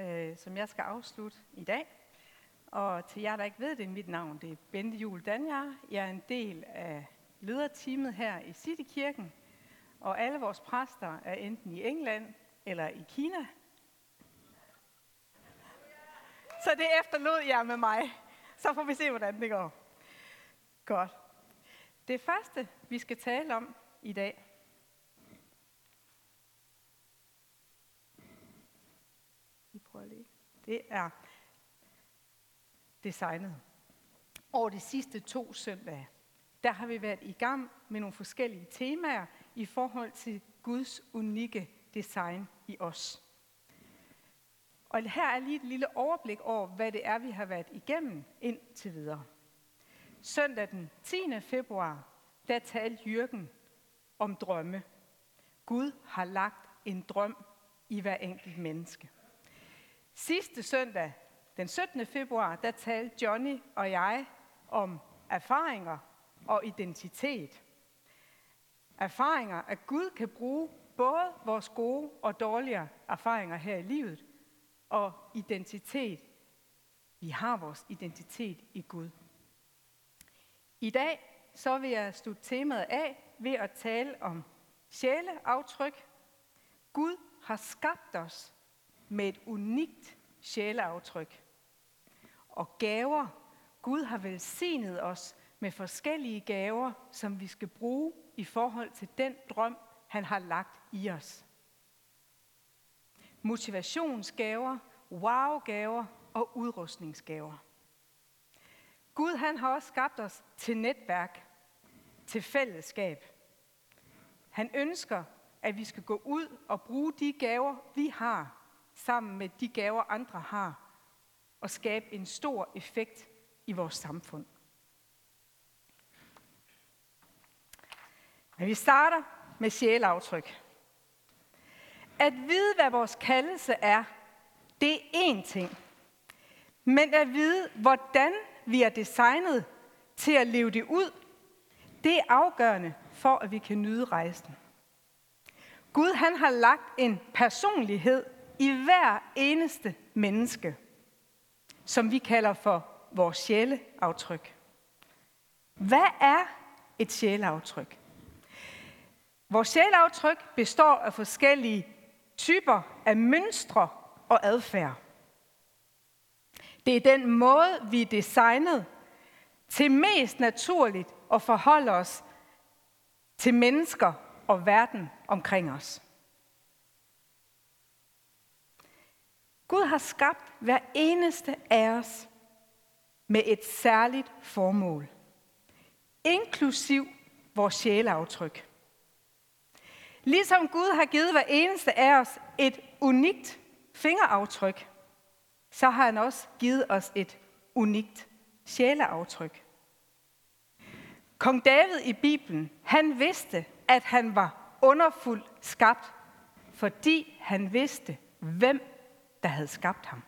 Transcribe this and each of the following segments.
øh, som jeg skal afslutte i dag. Og til jer, der ikke ved det, mit navn det er Bente Jul Danjar. Jeg er en del af lederteamet her i Citykirken. Og alle vores præster er enten i England eller i Kina. Så det efterlod jeg med mig. Så får vi se, hvordan det går. Godt. Det første, vi skal tale om i dag, Vi prøver lige. Det er designet. Over de sidste to søndage, der har vi været i gang med nogle forskellige temaer i forhold til Guds unikke design i os. Og her er lige et lille overblik over, hvad det er, vi har været igennem indtil videre. Søndag den 10. februar, der talte Jørgen om drømme. Gud har lagt en drøm i hver enkelt menneske. Sidste søndag, den 17. februar, der talte Johnny og jeg om erfaringer og identitet. Erfaringer, at Gud kan bruge både vores gode og dårlige erfaringer her i livet, og identitet. Vi har vores identitet i Gud. I dag så vil jeg slutte temaet af ved at tale om sjæleaftryk. Gud har skabt os med et unikt sjæleaftryk. Og gaver. Gud har velsignet os med forskellige gaver, som vi skal bruge i forhold til den drøm, han har lagt i os. Motivationsgaver, wow-gaver og udrustningsgaver. Gud han har også skabt os til netværk, til fællesskab. Han ønsker, at vi skal gå ud og bruge de gaver, vi har, sammen med de gaver, andre har, og skabe en stor effekt i vores samfund. Men vi starter med sjæleaftryk. At vide, hvad vores kaldelse er, det er én ting. Men at vide, hvordan vi er designet til at leve det ud, det er afgørende for, at vi kan nyde rejsen. Gud han har lagt en personlighed i hver eneste menneske, som vi kalder for vores sjæleaftryk. Hvad er et sjæleaftryk? Vores sjæleaftryk består af forskellige typer af mønstre og adfærd. Det er den måde, vi er designet til mest naturligt at forholde os til mennesker og verden omkring os. Gud har skabt hver eneste af os med et særligt formål, inklusiv vores sjæleaftryk. Ligesom Gud har givet hver eneste af os et unikt fingeraftryk, så har han også givet os et unikt sjæleaftryk. Kong David i Bibelen, han vidste, at han var underfuldt skabt, fordi han vidste, hvem der havde skabt ham.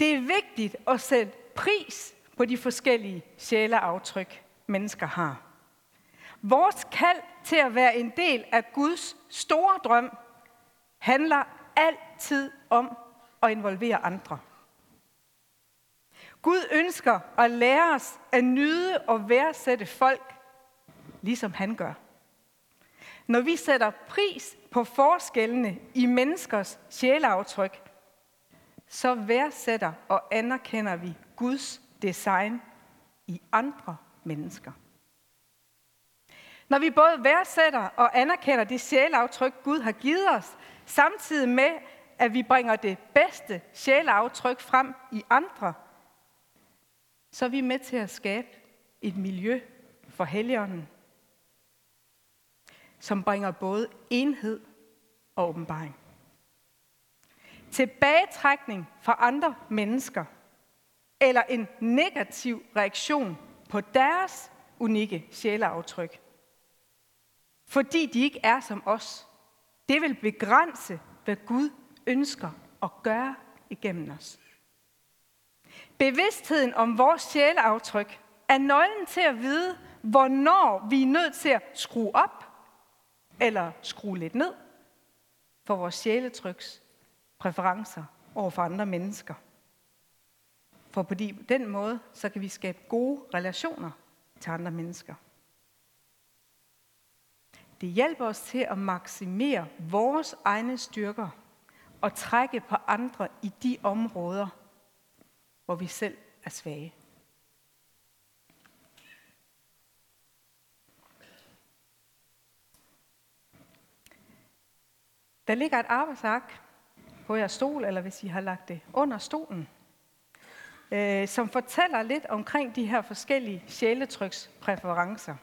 Det er vigtigt at sætte pris på de forskellige sjæleaftryk, mennesker har. Vores kald til at være en del af Guds store drøm handler altid om at involvere andre. Gud ønsker at lære os at nyde og værdsætte folk, ligesom han gør. Når vi sætter pris på forskellene i menneskers sjæleaftryk, så værdsætter og anerkender vi Guds design i andre mennesker. Når vi både værdsætter og anerkender det sjæleaftryk, Gud har givet os, samtidig med, at vi bringer det bedste sjæleaftryk frem i andre, så er vi med til at skabe et miljø for helligånden, som bringer både enhed og åbenbaring. Tilbagetrækning fra andre mennesker, eller en negativ reaktion på deres unikke sjæleaftryk. Fordi de ikke er som os. Det vil begrænse, hvad Gud ønsker at gøre igennem os. Bevidstheden om vores sjæleaftryk er nøglen til at vide, hvornår vi er nødt til at skrue op eller skrue lidt ned for vores sjæletryks præferencer over for andre mennesker. For på den måde, så kan vi skabe gode relationer til andre mennesker. Det hjælper os til at maksimere vores egne styrker og trække på andre i de områder, hvor vi selv er svage. Der ligger et arbejdsark på jeres stol, eller hvis I har lagt det under stolen, øh, som fortæller lidt omkring de her forskellige sjæletrykspræferencer.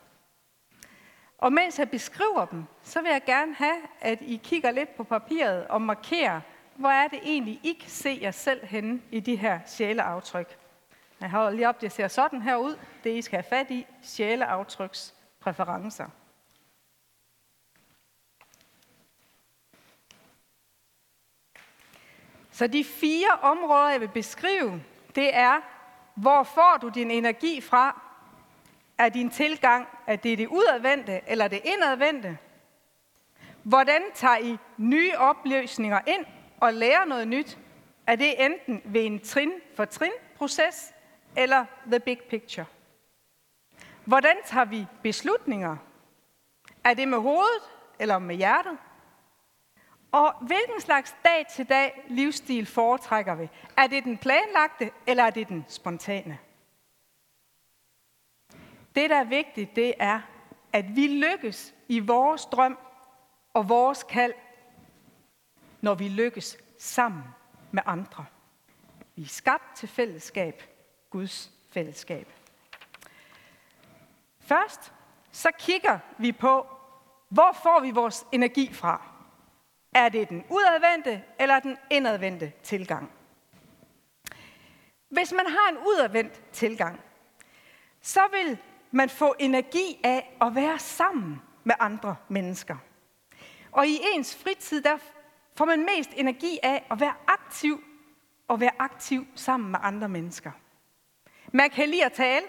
Og mens jeg beskriver dem, så vil jeg gerne have, at I kigger lidt på papiret og markerer, hvor er det egentlig, I kan se jer selv henne i de her sjæleaftryk. Jeg har lige op, det ser sådan her ud. Det I skal have fat i, sjæleaftryks præferencer. Så de fire områder, jeg vil beskrive, det er, hvor får du din energi fra? Er din tilgang, at det er det udadvendte eller det indadvendte? Hvordan tager I nye opløsninger ind og lærer noget nyt? Er det enten ved en trin for trin proces eller the big picture? Hvordan tager vi beslutninger? Er det med hovedet eller med hjertet? Og hvilken slags dag-til-dag livsstil foretrækker vi? Er det den planlagte, eller er det den spontane? Det, der er vigtigt, det er, at vi lykkes i vores drøm og vores kald, når vi lykkes sammen med andre. Vi er skabt til fællesskab, Guds fællesskab. Først så kigger vi på, hvor får vi vores energi fra? Er det den udadvendte eller den indadvendte tilgang? Hvis man har en udadvendt tilgang, så vil man få energi af at være sammen med andre mennesker. Og i ens fritid, der får man mest energi af at være aktiv og være aktiv sammen med andre mennesker. Man kan lide at tale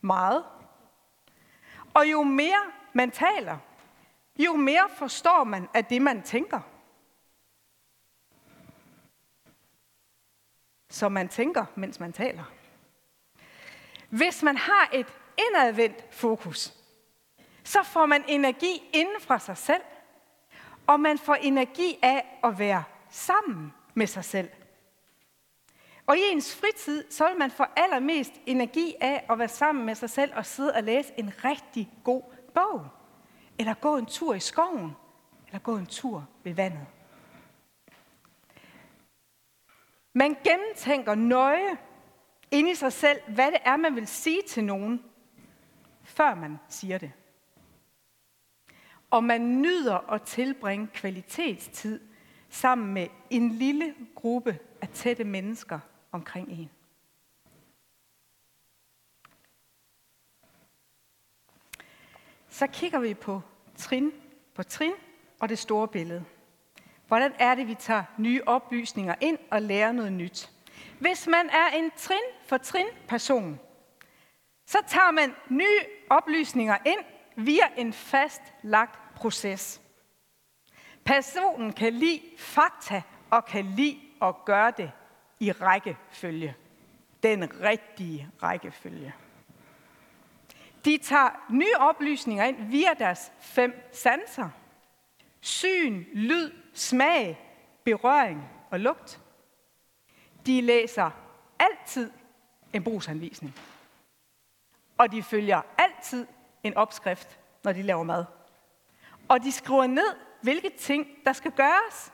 meget. Og jo mere man taler, jo mere forstår man af det, man tænker. Så man tænker, mens man taler. Hvis man har et indadvendt fokus, så får man energi inden fra sig selv, og man får energi af at være sammen med sig selv. Og i ens fritid, så vil man få allermest energi af at være sammen med sig selv og sidde og læse en rigtig god bog. Eller gå en tur i skoven. Eller gå en tur ved vandet. Man gennemtænker nøje ind i sig selv, hvad det er, man vil sige til nogen, før man siger det. Og man nyder at tilbringe kvalitetstid sammen med en lille gruppe af tætte mennesker omkring en. Så kigger vi på trin på trin og det store billede. Hvordan er det, vi tager nye oplysninger ind og lærer noget nyt? Hvis man er en trin for trin person, så tager man nye oplysninger ind via en fastlagt proces. Personen kan lide fakta og kan lide at gøre det i rækkefølge. Den rigtige rækkefølge. De tager nye oplysninger ind via deres fem sanser. Syn, lyd, smag, berøring og lugt. De læser altid en brugsanvisning. Og de følger altid en opskrift, når de laver mad. Og de skriver ned, hvilke ting, der skal gøres.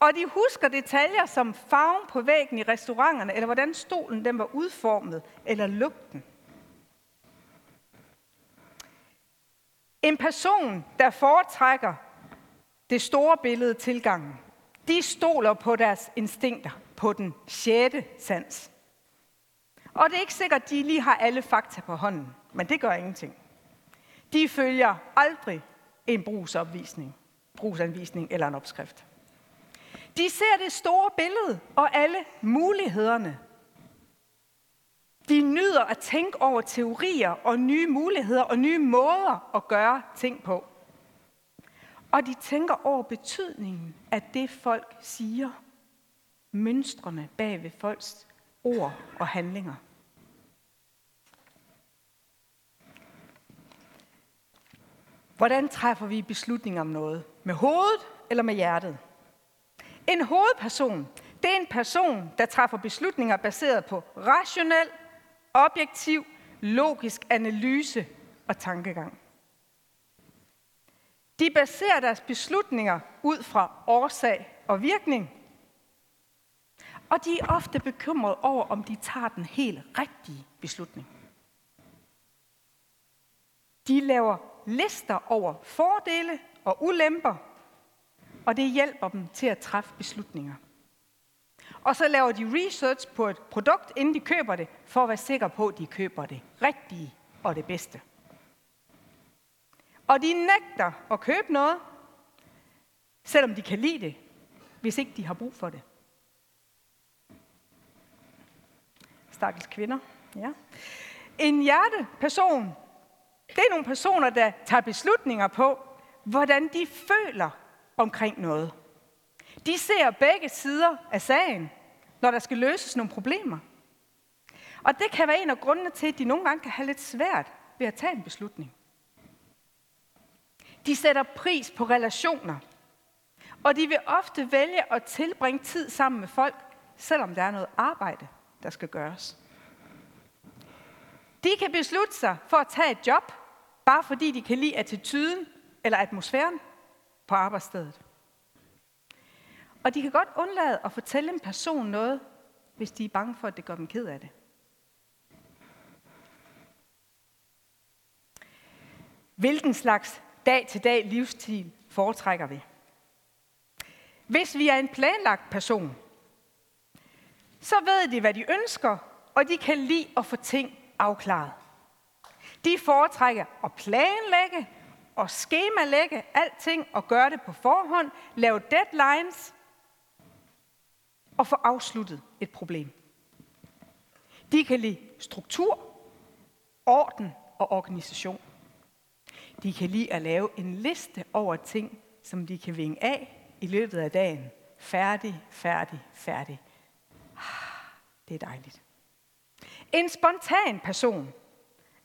Og de husker detaljer som farven på væggen i restauranterne, eller hvordan stolen den var udformet, eller lugten. En person, der foretrækker det store billede tilgangen, de stoler på deres instinkter, på den sjette sans. Og det er ikke sikkert, at de lige har alle fakta på hånden, men det gør ingenting. De følger aldrig en brugsopvisning, brugsanvisning eller en opskrift. De ser det store billede og alle mulighederne. De nyder at tænke over teorier og nye muligheder og nye måder at gøre ting på. Og de tænker over betydningen af det, folk siger. Mønstrene bag ved folks ord og handlinger. Hvordan træffer vi beslutninger om noget? Med hovedet eller med hjertet? En hovedperson, det er en person, der træffer beslutninger baseret på rationel, objektiv, logisk analyse og tankegang. De baserer deres beslutninger ud fra årsag og virkning. Og de er ofte bekymrede over, om de tager den helt rigtige beslutning. De laver lister over fordele og ulemper, og det hjælper dem til at træffe beslutninger. Og så laver de research på et produkt, inden de køber det, for at være sikre på, at de køber det rigtige og det bedste. Og de nægter at købe noget, selvom de kan lide det, hvis ikke de har brug for det. Stakkels kvinder. Ja. En hjerteperson, det er nogle personer, der tager beslutninger på, hvordan de føler omkring noget. De ser begge sider af sagen, når der skal løses nogle problemer. Og det kan være en af grundene til, at de nogle gange kan have lidt svært ved at tage en beslutning. De sætter pris på relationer. Og de vil ofte vælge at tilbringe tid sammen med folk, selvom der er noget arbejde, der skal gøres. De kan beslutte sig for at tage et job, bare fordi de kan lide attituden eller atmosfæren på arbejdsstedet. Og de kan godt undlade at fortælle en person noget, hvis de er bange for, at det gør dem ked af det. Hvilken slags dag-til-dag livsstil foretrækker vi? Hvis vi er en planlagt person, så ved de, hvad de ønsker, og de kan lide at få ting afklaret. De foretrækker at planlægge og skemalægge alting og gøre det på forhånd, lave deadlines og få afsluttet et problem. De kan lide struktur, orden og organisation. De kan lide at lave en liste over ting, som de kan vinge af i løbet af dagen. Færdig, færdig, færdig. Ah, det er dejligt. En spontan person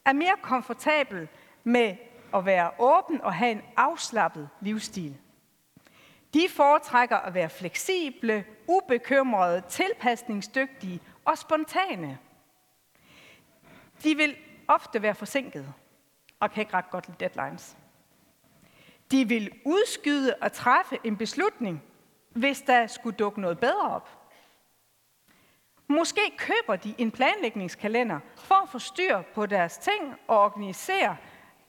er mere komfortabel med at være åben og have en afslappet livsstil. De foretrækker at være fleksible, ubekymrede, tilpasningsdygtige og spontane. De vil ofte være forsinkede og kan ikke ret godt lide deadlines. De vil udskyde at træffe en beslutning, hvis der skulle dukke noget bedre op. Måske køber de en planlægningskalender for at få styr på deres ting og organisere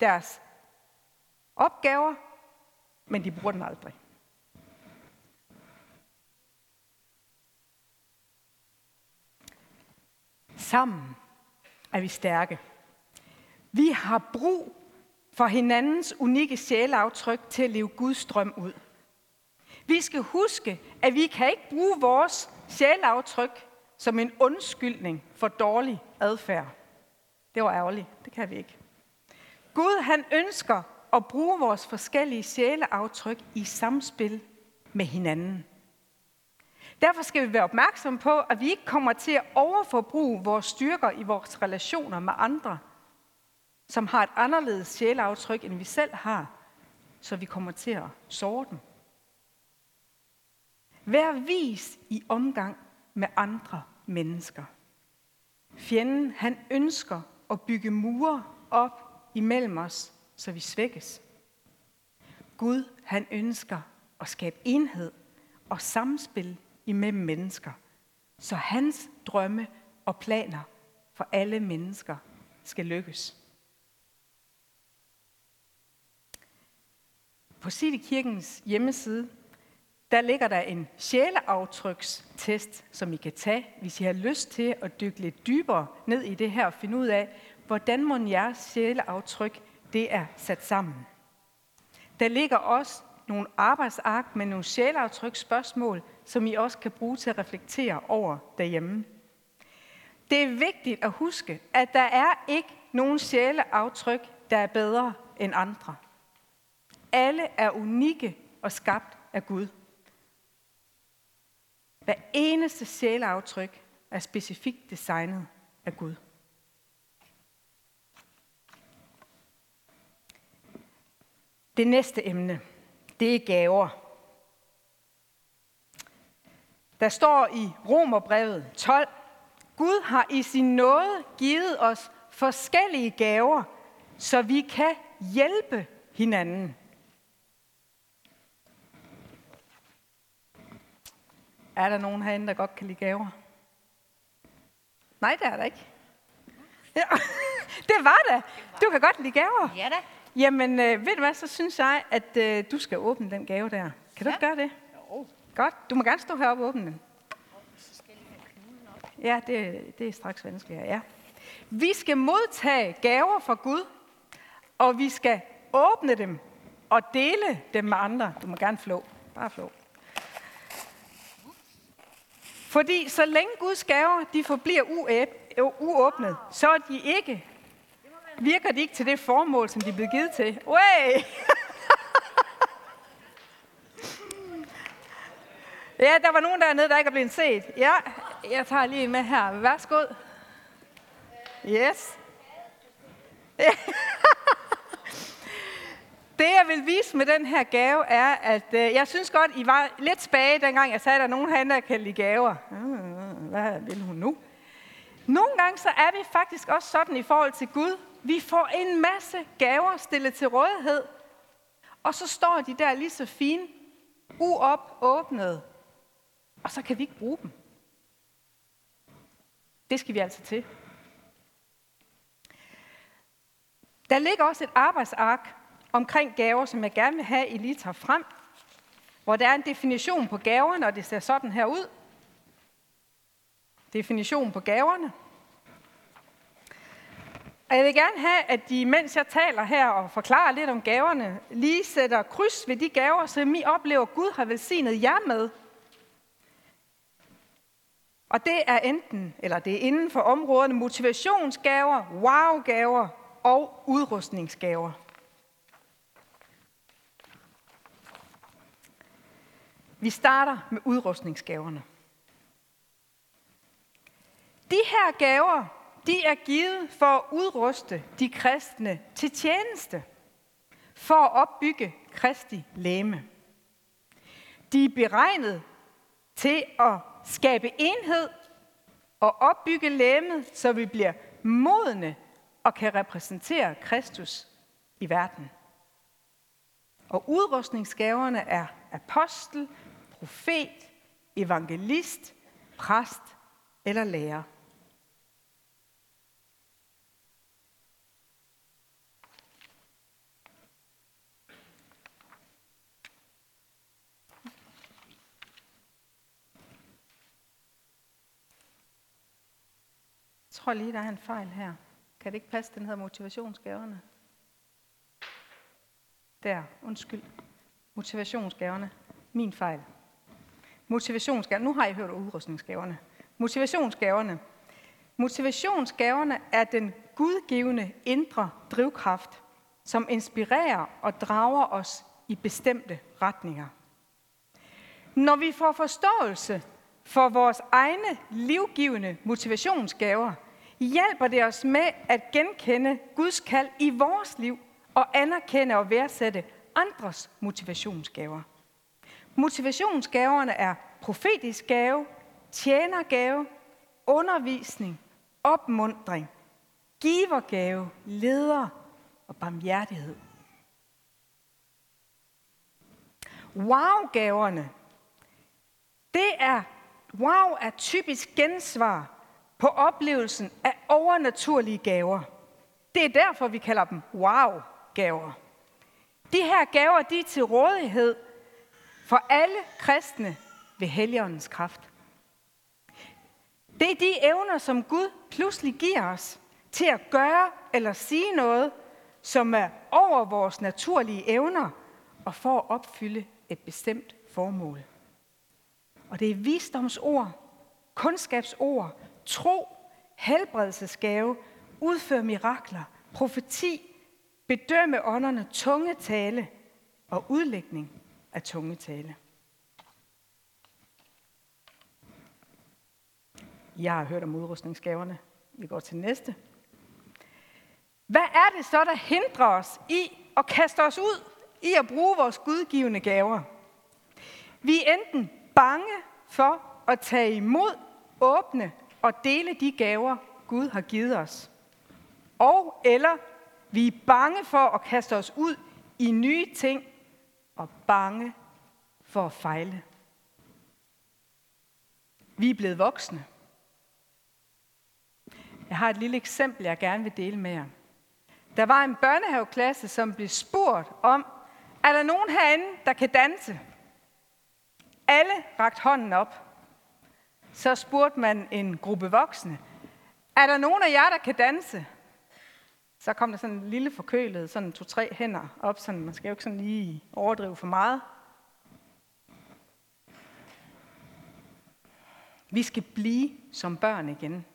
deres opgaver, men de bruger den aldrig. Sammen er vi stærke. Vi har brug for hinandens unikke sjæleaftryk til at leve Guds drøm ud. Vi skal huske, at vi kan ikke bruge vores sjæleaftryk som en undskyldning for dårlig adfærd. Det var ærgerligt. Det kan vi ikke. Gud han ønsker at bruge vores forskellige sjæleaftryk i samspil med hinanden. Derfor skal vi være opmærksomme på, at vi ikke kommer til at overforbruge vores styrker i vores relationer med andre, som har et anderledes sjæleaftryk, end vi selv har, så vi kommer til at såre dem. Vær vis i omgang med andre mennesker. Fjenden, han ønsker at bygge mure op imellem os, så vi svækkes. Gud, han ønsker at skabe enhed og samspil imellem mennesker, så hans drømme og planer for alle mennesker skal lykkes. På City Kirkens hjemmeside, der ligger der en sjæleaftrykstest, som I kan tage, hvis I har lyst til at dykke lidt dybere ned i det her og finde ud af, hvordan må jeres sjæleaftryk det er sat sammen. Der ligger også nogle arbejdsark med nogle sjæleaftryksspørgsmål, som I også kan bruge til at reflektere over derhjemme. Det er vigtigt at huske, at der er ikke nogen sjæleaftryk, der er bedre end andre. alle er unikke og skabt af Gud. Hver eneste sjæleaftryk er specifikt designet af Gud. Det næste emne, det er gaver. Der står i Romerbrevet 12, Gud har i sin nåde givet os forskellige gaver, så vi kan hjælpe hinanden. Er der nogen herinde, der godt kan lide gaver? Nej, det er der ikke. Ja, det var det. Du kan godt lide gaver. Ja da. Jamen, øh, ved du hvad, så synes jeg, at øh, du skal åbne den gave der. Kan du Ja. ikke gøre det? Jo. Godt. Du må gerne stå heroppe og åbne den. Ja, det, det er straks vanskeligere, ja. Vi skal modtage gaver fra Gud, og vi skal åbne dem og dele dem med andre. Du må gerne flå. Bare flå. Fordi så længe Guds gaver de forbliver uåbnet, så er de ikke, virker de ikke til det formål, som de er blevet givet til. Way! ja, der var nogen dernede, der ikke er blevet set. Ja, jeg tager lige med her. Værsgo. Yes. Det, jeg vil vise med den her gave, er, at øh, jeg synes godt, I var lidt spage, dengang jeg sagde, at der er nogen herinde, der kan lide gaver. Øh, hvad vil hun nu? Nogle gange så er vi faktisk også sådan i forhold til Gud. Vi får en masse gaver stillet til rådighed, og så står de der lige så fine, uopåbnede, og så kan vi ikke bruge dem. Det skal vi altså til. Der ligger også et arbejdsark omkring gaver, som jeg gerne vil have, I lige tager frem, hvor der er en definition på gaverne, og det ser sådan her ud. Definition på gaverne. Og jeg vil gerne have, at de, mens jeg taler her og forklarer lidt om gaverne, lige sætter kryds ved de gaver, som I oplever, Gud har velsignet jer med. Og det er enten, eller det er inden for områderne motivationsgaver, wow-gaver og udrustningsgaver. Vi starter med udrustningsgaverne. De her gaver, de er givet for at udruste de kristne til tjeneste, for at opbygge Kristi læme. De er beregnet til at skabe enhed og opbygge læmet, så vi bliver modne og kan repræsentere Kristus i verden. Og udrustningsgaverne er apostel, profet, evangelist, præst eller lærer. Tror lige, der er en fejl her. Kan det ikke passe, den hedder motivationsgaverne? Der, undskyld. Motivationsgaverne. Min fejl. Motivationsgaverne. Nu har I hørt udrustningsgaverne. Motivationsgaverne. Motivationsgaverne er den gudgivende indre drivkraft, som inspirerer og drager os i bestemte retninger. Når vi får forståelse for vores egne livgivende motivationsgaver, hjælper det os med at genkende Guds kald i vores liv og anerkende og værdsætte andres motivationsgaver. Motivationsgaverne er profetisk gave, tjenergave, undervisning, opmundring, givergave, leder og barmhjertighed. Wow-gaverne, det er, wow er typisk gensvar på oplevelsen af overnaturlige gaver. Det er derfor, vi kalder dem wow-gaver. De her gaver, de er til rådighed for alle kristne ved Helligåndens kraft. Det er de evner, som Gud pludselig giver os til at gøre eller sige noget, som er over vores naturlige evner og for at opfylde et bestemt formål. Og det er visdomsord, kundskabsord, tro, helbredelsesgave, udføre mirakler, profeti, bedømme ånderne, tunge tale, og udlægning af tungetale. Jeg har hørt om udrustningsgaverne. Vi går til næste. Hvad er det så, der hindrer os i at kaste os ud i at bruge vores gudgivende gaver? Vi er enten bange for at tage imod, åbne og dele de gaver, Gud har givet os. Og eller vi er bange for at kaste os ud i nye ting og bange for at fejle. Vi er blevet voksne. Jeg har et lille eksempel, jeg gerne vil dele med jer. Der var en børnehaveklasse, som blev spurgt om, er der nogen herinde, der kan danse? Alle rakte hånden op. Så spurgte man en gruppe voksne, er der nogen af jer, der kan danse? Så kom der sådan en lille forkølet, sådan to-tre hænder op, sådan, man skal jo ikke sådan lige overdrive for meget. Vi skal blive som børn igen.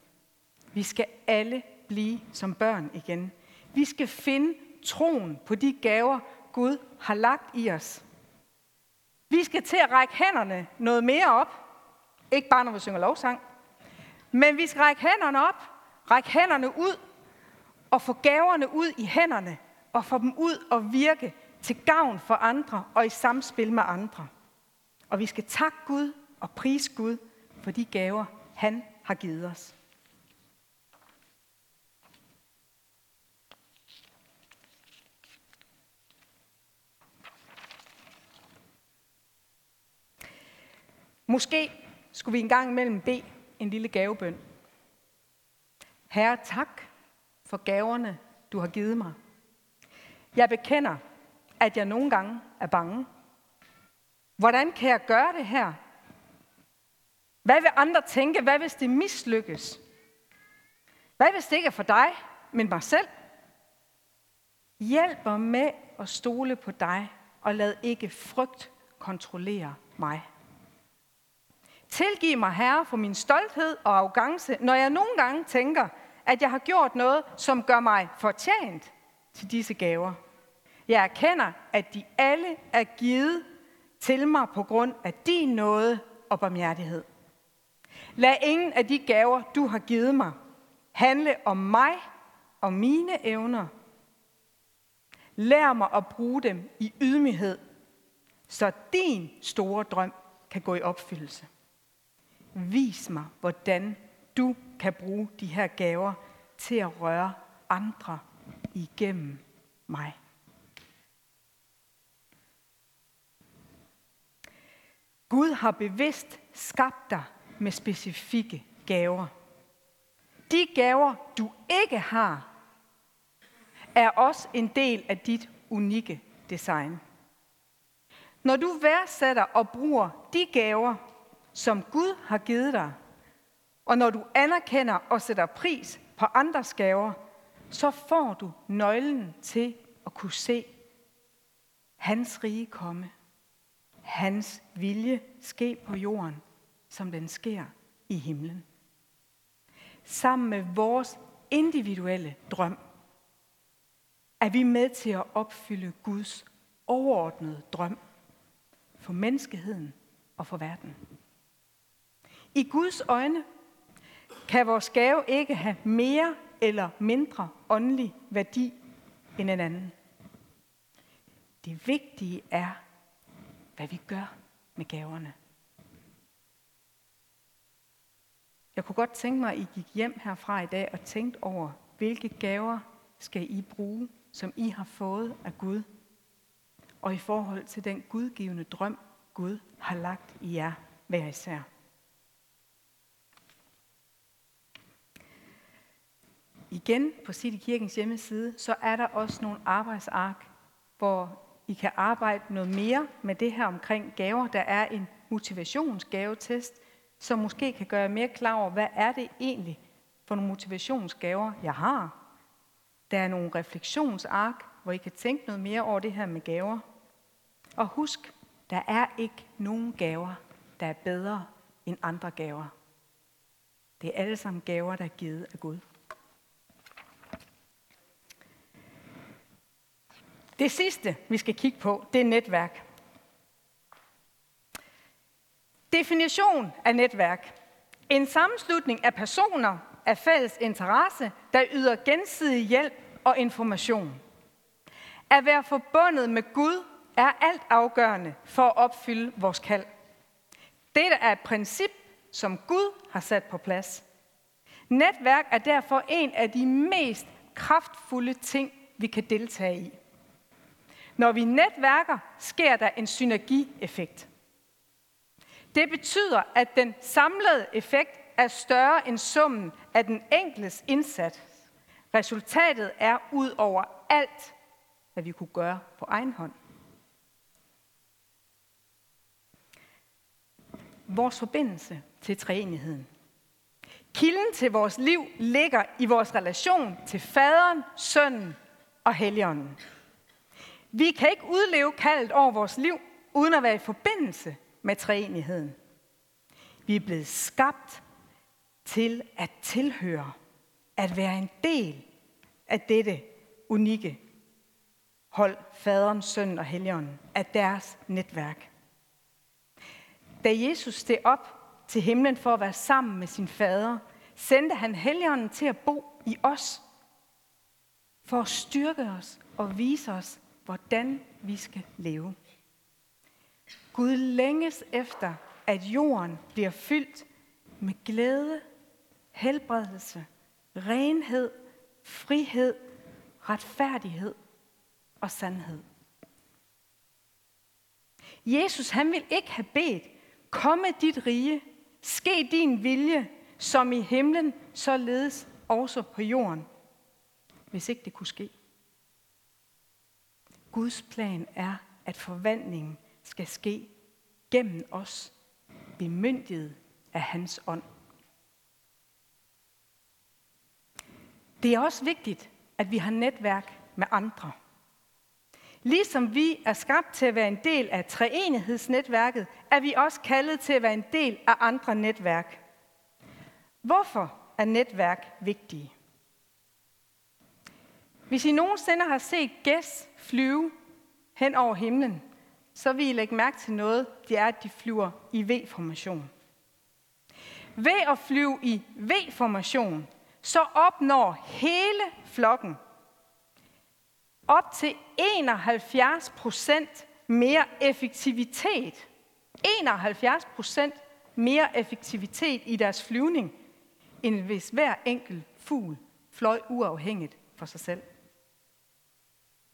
Vi skal alle blive som børn igen. Vi skal finde troen på de gaver, Gud har lagt i os. Vi skal til at række hænderne noget mere op. Ikke bare når vi synger lovsang. Men vi skal række hænderne op, række hænderne ud og få gaverne ud i hænderne og få dem ud og virke til gavn for andre og i samspil med andre. Og vi skal takke Gud og prise Gud for de gaver, han har givet os. Måske skulle vi en gang imellem bede en lille gavebøn. Herre, tak for gaverne, du har givet mig. Jeg bekender, at jeg nogle gange er bange. Hvordan kan jeg gøre det her? Hvad vil andre tænke? Hvad hvis det mislykkes? Hvad hvis det ikke er for dig, men mig selv? Hjælp mig med at stole på dig, og lad ikke frygt kontrollere mig. Tilgiv mig, Herre, for min stolthed og arrogance, når jeg nogle gange tænker, at jeg har gjort noget, som gør mig fortjent til disse gaver. Jeg erkender, at de alle er givet til mig på grund af din nåde og barmhjertighed. Lad ingen af de gaver, du har givet mig, handle om mig og mine evner. Lær mig at bruge dem i ydmyghed, så din store drøm kan gå i opfyldelse. Vis mig, hvordan du kan bruge de her gaver til at røre andre igennem mig. Gud har bevidst skabt dig med specifikke gaver. De gaver, du ikke har, er også en del af dit unikke design. Når du værdsætter og bruger de gaver, som Gud har givet dig, og når du anerkender og sætter pris på andres gaver, så får du nøglen til at kunne se hans rige komme. Hans vilje ske på jorden, som den sker i himlen. Sammen med vores individuelle drøm, er vi med til at opfylde Guds overordnede drøm for menneskeheden og for verden. I Guds øjne kan vores gave ikke have mere eller mindre åndelig værdi end en anden. Det vigtige er, hvad vi gør med gaverne. Jeg kunne godt tænke mig, at I gik hjem herfra i dag og tænkte over, hvilke gaver skal I bruge, som I har fået af Gud, og i forhold til den gudgivende drøm, Gud har lagt i jer hver især. Igen på City Kirkens hjemmeside, så er der også nogle arbejdsark, hvor I kan arbejde noget mere med det her omkring gaver. Der er en motivationsgavetest, som måske kan gøre jer mere klar over, hvad er det egentlig for nogle motivationsgaver, jeg har. Der er nogle refleksionsark, hvor I kan tænke noget mere over det her med gaver. Og husk, der er ikke nogen gaver, der er bedre end andre gaver. Det er alle sammen gaver, der er givet af Gud. Det sidste, vi skal kigge på, det er netværk. Definition af netværk. En sammenslutning af personer af fælles interesse, der yder gensidig hjælp og information. At være forbundet med Gud er alt afgørende for at opfylde vores kald. Dette er et princip, som Gud har sat på plads. Netværk er derfor en af de mest kraftfulde ting, vi kan deltage i. Når vi netværker, sker der en synergieffekt. Det betyder, at den samlede effekt er større end summen af den enkeltes indsats. Resultatet er ud over alt, hvad vi kunne gøre på egen hånd. Vores forbindelse til træenigheden. Kilden til vores liv ligger i vores relation til faderen, sønnen og helligånden. Vi kan ikke udleve kaldet over vores liv, uden at være i forbindelse med træenigheden. Vi er blevet skabt til at tilhøre, at være en del af dette unikke hold, faderen, sønnen og helligånden, af deres netværk. Da Jesus steg op til himlen for at være sammen med sin fader, sendte han helligånden til at bo i os, for at styrke os og vise os, hvordan vi skal leve. Gud længes efter, at jorden bliver fyldt med glæde, helbredelse, renhed, frihed, retfærdighed og sandhed. Jesus han vil ikke have bedt, komme dit rige, ske din vilje, som i himlen, således også på jorden, hvis ikke det kunne ske. Guds plan er, at forvandlingen skal ske gennem os, bemyndiget af hans ånd. Det er også vigtigt, at vi har netværk med andre. Ligesom vi er skabt til at være en del af treenighedsnetværket, er vi også kaldet til at være en del af andre netværk. Hvorfor er netværk vigtige? Hvis I nogensinde har set gæs flyve hen over himlen, så vil I lægge mærke til noget, det er, at de flyver i V-formation. Ved at flyve i V-formation, så opnår hele flokken op til 71 procent mere effektivitet. 71 procent mere effektivitet i deres flyvning, end hvis hver enkelt fugl fløj uafhængigt for sig selv.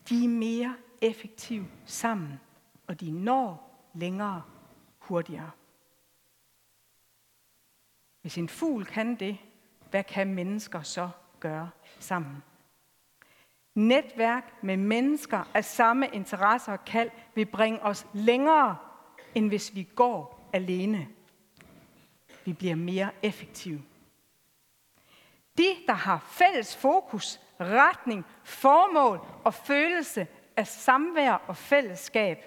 De er mere effektive sammen, og de når længere hurtigere. Hvis en fugl kan det, hvad kan mennesker så gøre sammen? Netværk med mennesker af samme interesser og kald vil bringe os længere, end hvis vi går alene. Vi bliver mere effektive. De, der har fælles fokus, retning, formål og følelse af samvær og fællesskab,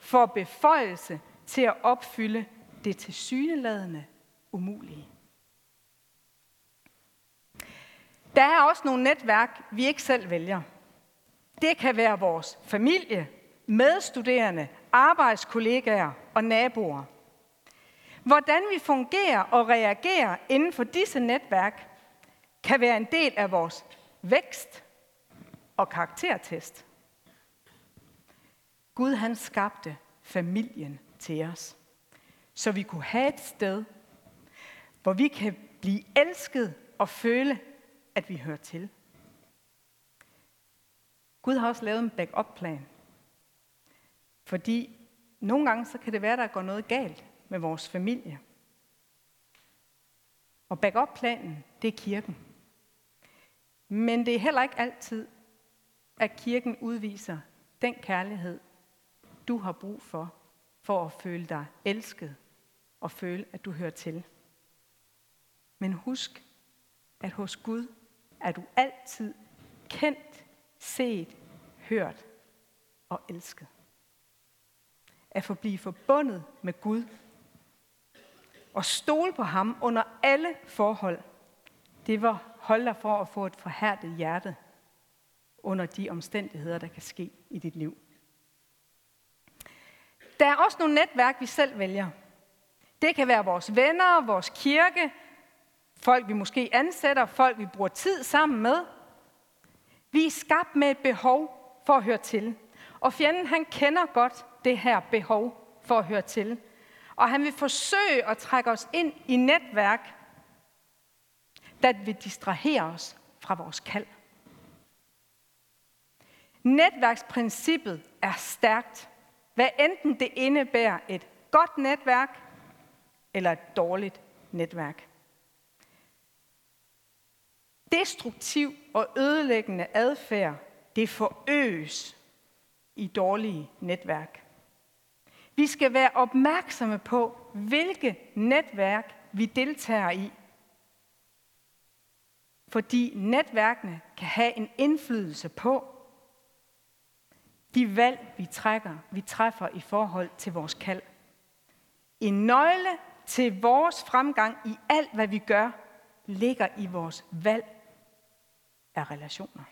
får beføjelse til at opfylde det tilsyneladende umulige. Der er også nogle netværk, vi ikke selv vælger. Det kan være vores familie, medstuderende, arbejdskollegaer og naboer. Hvordan vi fungerer og reagerer inden for disse netværk, kan være en del af vores vækst og karaktertest. Gud han skabte familien til os, så vi kunne have et sted, hvor vi kan blive elsket og føle, at vi hører til. Gud har også lavet en backup-plan. Fordi nogle gange så kan det være, der går noget galt med vores familie. Og backup-planen, det er kirken. Men det er heller ikke altid, at kirken udviser den kærlighed, du har brug for, for at føle dig elsket og føle, at du hører til. Men husk, at hos Gud er du altid kendt, set, hørt og elsket. At forblive forbundet med Gud og stole på ham under alle forhold, det var Hold dig for at få et forhærdet hjerte. under de omstændigheder, der kan ske i dit liv. Der er også nogle netværk, vi selv vælger. Det kan være vores venner, vores kirke, folk vi måske ansætter, folk vi bruger tid sammen med. Vi er skabt med et behov for at høre til. Og fjenden han kender godt det her behov for at høre til. Og han vil forsøge at trække os ind i netværk, der vil distrahere os fra vores kald. Netværksprincippet er stærkt, hvad enten det indebærer et godt netværk eller et dårligt netværk. Destruktiv og ødelæggende adfærd, det forøges i dårlige netværk. Vi skal være opmærksomme på, hvilke netværk vi deltager i. Fordi netværkene kan have en indflydelse på de valg, vi trækker, vi træffer i forhold til vores kald. En nøgle til vores fremgang i alt, hvad vi gør, ligger i vores valg af relationer.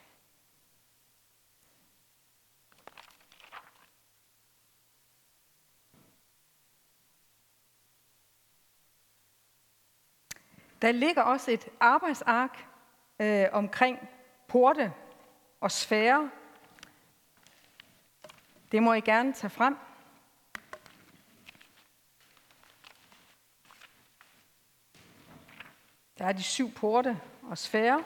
Der ligger også et arbejdsark øh, omkring porte og sfære. Det må I gerne tage frem. Der er de syv porte og sfære.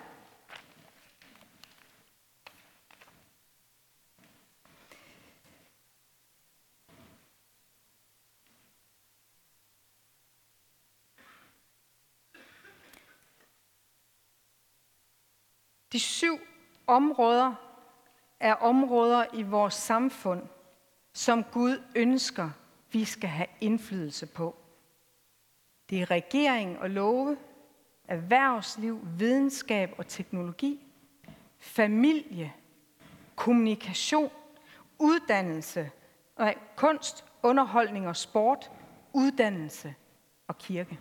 De syv områder er områder i vores samfund, som Gud ønsker, vi skal have indflydelse på. Det er regering og love, erhvervsliv, videnskab og teknologi, familie, kommunikation, uddannelse, kunst, underholdning og sport, uddannelse og kirke.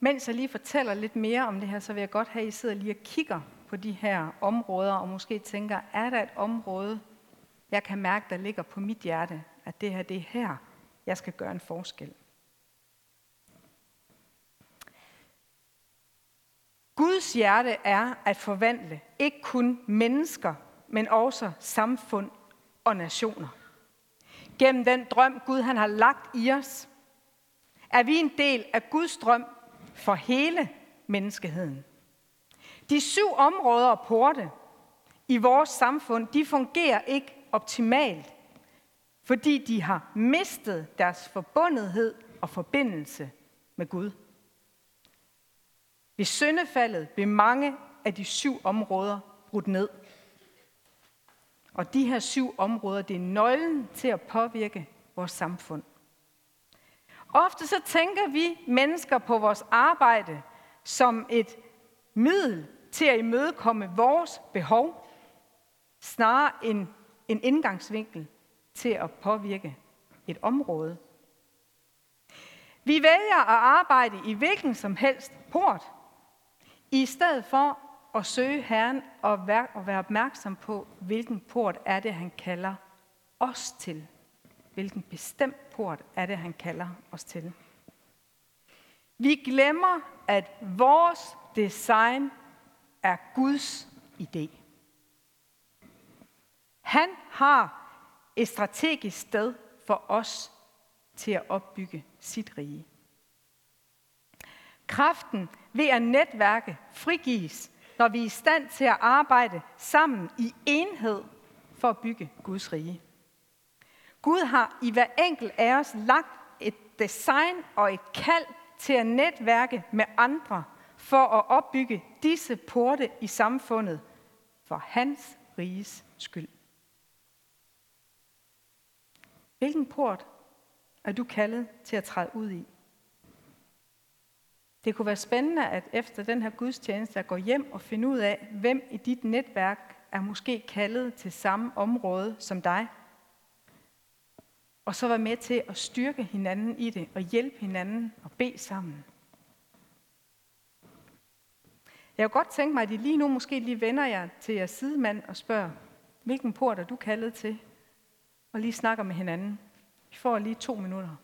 Mens jeg lige fortæller lidt mere om det her, så vil jeg godt have, at I sidder lige og kigger på de her områder, og måske tænker, er der et område, jeg kan mærke, der ligger på mit hjerte, at det her, det er her, jeg skal gøre en forskel. Guds hjerte er at forvandle ikke kun mennesker, men også samfund og nationer. Gennem den drøm, Gud han har lagt i os, er vi en del af Guds drøm for hele menneskeheden. De syv områder og porte i vores samfund, de fungerer ikke optimalt, fordi de har mistet deres forbundethed og forbindelse med Gud. Ved syndefaldet blev mange af de syv områder brudt ned. Og de her syv områder, det er nøglen til at påvirke vores samfund. Ofte så tænker vi mennesker på vores arbejde som et middel til at imødekomme vores behov, snarere end en indgangsvinkel til at påvirke et område. Vi vælger at arbejde i hvilken som helst port, i stedet for at søge Herren og være opmærksom på, hvilken port er det, han kalder os til. Hvilken bestemt port er det, han kalder os til. Vi glemmer, at vores design er Guds idé. Han har et strategisk sted for os til at opbygge sit rige. Kraften ved at netværke frigives, når vi er i stand til at arbejde sammen i enhed for at bygge Guds rige. Gud har i hver enkelt af os lagt et design og et kald til at netværke med andre for at opbygge disse porte i samfundet for hans riges skyld. Hvilken port er du kaldet til at træde ud i? Det kunne være spændende at efter den her gudstjeneste at gå hjem og finde ud af, hvem i dit netværk er måske kaldet til samme område som dig. Og så være med til at styrke hinanden i det og hjælpe hinanden og bede sammen. Jeg kunne godt tænke mig, at I lige nu måske lige vender jer til jeres sidemand og spørger, hvilken port er du kaldet til? Og lige snakker med hinanden. I får lige to minutter.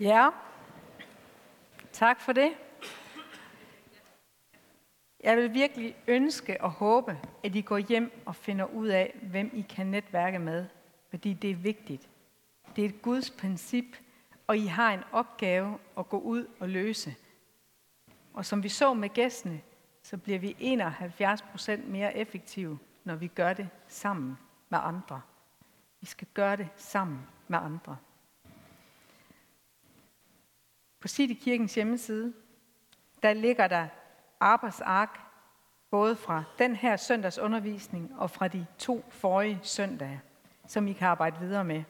Ja, tak for det. Jeg vil virkelig ønske og håbe, at I går hjem og finder ud af, hvem I kan netværke med, fordi det er vigtigt. Det er et Guds princip, og I har en opgave at gå ud og løse. Og som vi så med gæstene, så bliver vi 71 procent mere effektive, når vi gør det sammen med andre. Vi skal gøre det sammen med andre. På City Kirkens hjemmeside, der ligger der arbejdsark, både fra den her søndags undervisning og fra de to forrige søndage, som I kan arbejde videre med.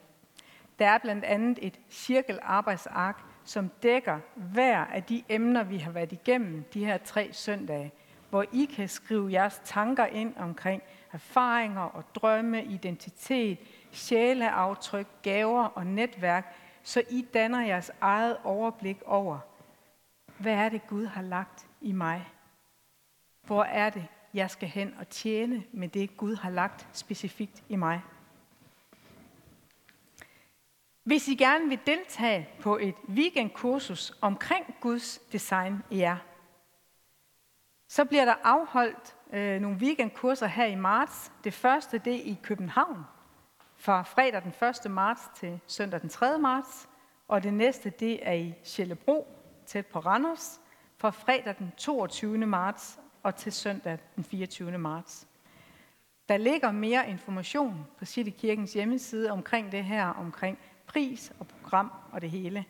Der er blandt andet et cirkelarbejdsark, som dækker hver af de emner, vi har været igennem de her tre søndage, hvor I kan skrive jeres tanker ind omkring erfaringer og drømme, identitet, sjæleaftryk, gaver og netværk, så I danner jeres eget overblik over, hvad er det Gud har lagt i mig? Hvor er det, jeg skal hen og tjene med det, Gud har lagt specifikt i mig? Hvis I gerne vil deltage på et weekendkursus omkring Guds design i jer, så bliver der afholdt øh, nogle weekendkurser her i marts. Det første det er i København, fra fredag den 1. marts til søndag den 3. marts, og det næste det er i Sjællebro, tæt på Randers, fra fredag den 22. marts og til søndag den 24. marts. Der ligger mere information på City Kirkens hjemmeside omkring det her, omkring pris og program og det hele.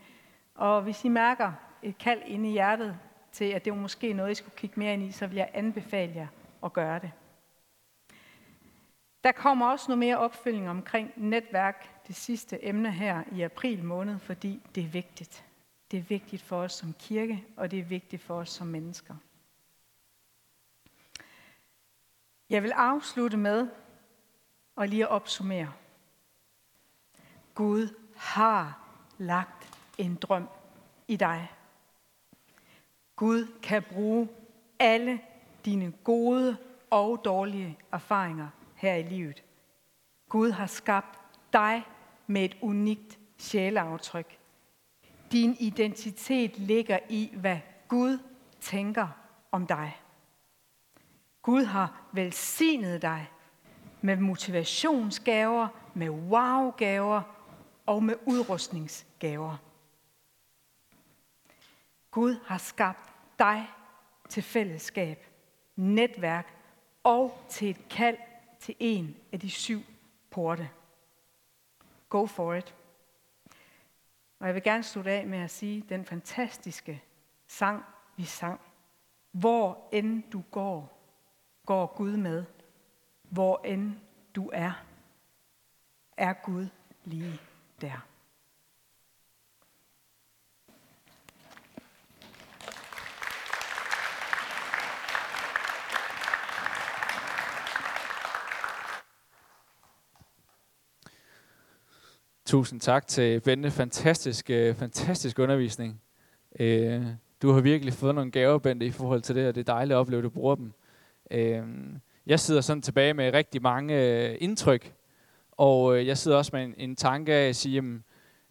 Og hvis I mærker et kald inde i hjertet til, at det er måske noget, I skulle kigge mere ind i, så vil jeg anbefale jer at gøre det. Der kommer også noget mere opfølging omkring netværk, det sidste emne her i april måned, fordi det er vigtigt. Det er vigtigt for os som kirke, og det er vigtigt for os som mennesker. Jeg vil afslutte med og lige opsummere. Gud har lagt en drøm i dig. Gud kan bruge alle dine gode og dårlige erfaringer her i livet. Gud har skabt dig med et unikt sjæleaftryk. Din identitet ligger i, hvad Gud tænker om dig. Gud har velsignet dig med motivationsgaver, med wow-gaver og med udrustningsgaver. Gud har skabt dig til fællesskab, netværk og til et kald til en af de syv porte. Go for it. Og jeg vil gerne slutte af med at sige den fantastiske sang, vi sang. Hvor end du går, går Gud med. Hvor end du er, er Gud lige der. Tusind tak til Bente. Fantastisk, øh, fantastisk undervisning. Øh, du har virkelig fået nogle gaver, Bente, i forhold til det, og det er dejligt at opleve, at du bruger dem. Øh, jeg sidder sådan tilbage med rigtig mange øh, indtryk, og øh, jeg sidder også med en, en tanke af at sige, jamen,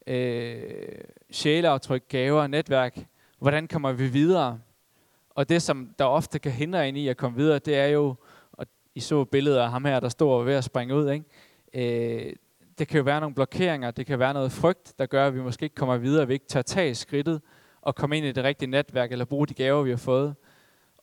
øh, sjæleaftryk, gaver, netværk, hvordan kommer vi videre? Og det, som der ofte kan hindre en i at komme videre, det er jo, og I så billedet af ham her, der står ved at springe ud, ikke? Øh, det kan jo være nogle blokeringer, det kan være noget frygt, der gør, at vi måske ikke kommer videre, at vi ikke tager tag i skridtet og komme ind i det rigtige netværk, eller bruge de gaver, vi har fået.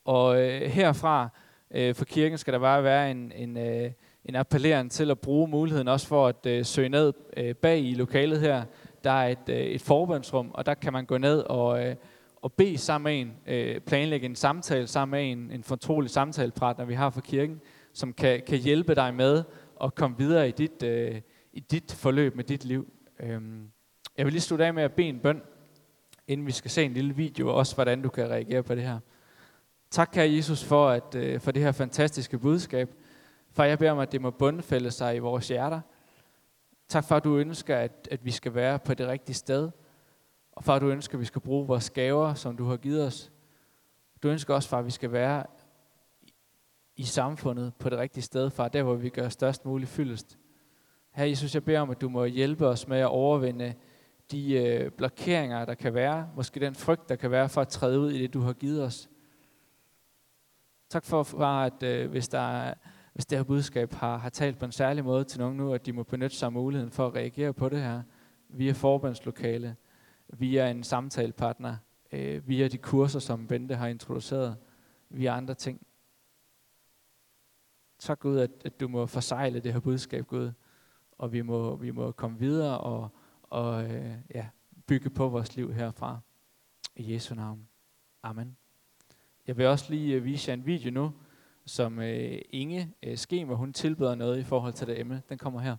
Og øh, herfra øh, for kirken skal der bare være en, en, øh, en appellering til at bruge muligheden også for at øh, søge ned øh, bag i lokalet her. Der er et, øh, et forbundsrum, og der kan man gå ned og, øh, og bede sammen med en, øh, planlægge en samtale sammen med en, en fortrolig samtalepartner, vi har for kirken, som kan, kan hjælpe dig med at komme videre i dit, øh, i dit forløb med dit liv. Øhm, jeg vil lige slutte af med at bede en bøn, inden vi skal se en lille video, og også hvordan du kan reagere på det her. Tak, kære Jesus, for, at, øh, for det her fantastiske budskab. For jeg beder om, at det må bundfælde sig i vores hjerter. Tak for, at du ønsker, at, at vi skal være på det rigtige sted. Og for, at du ønsker, at vi skal bruge vores gaver, som du har givet os. Du ønsker også, for, at vi skal være i samfundet på det rigtige sted, far, der, hvor vi gør størst mulig fyldest. Her Jesus, jeg beder om, at du må hjælpe os med at overvinde de øh, blokeringer, der kan være. Måske den frygt, der kan være for at træde ud i det, du har givet os. Tak for, far, at øh, hvis, der hvis det her budskab har, har talt på en særlig måde til nogen nu, at de må benytte sig af muligheden for at reagere på det her via forbandslokale, via en samtalepartner, øh, via de kurser, som Bente har introduceret, via andre ting. Tak Gud, at, at du må forsejle det her budskab, Gud og vi må, vi må komme videre og, og øh, ja, bygge på vores liv herfra. I Jesu navn. Amen. Jeg vil også lige øh, vise jer en video nu, som øh, Inge øh, Skemer, hun tilbyder noget i forhold til det emne. Den kommer her.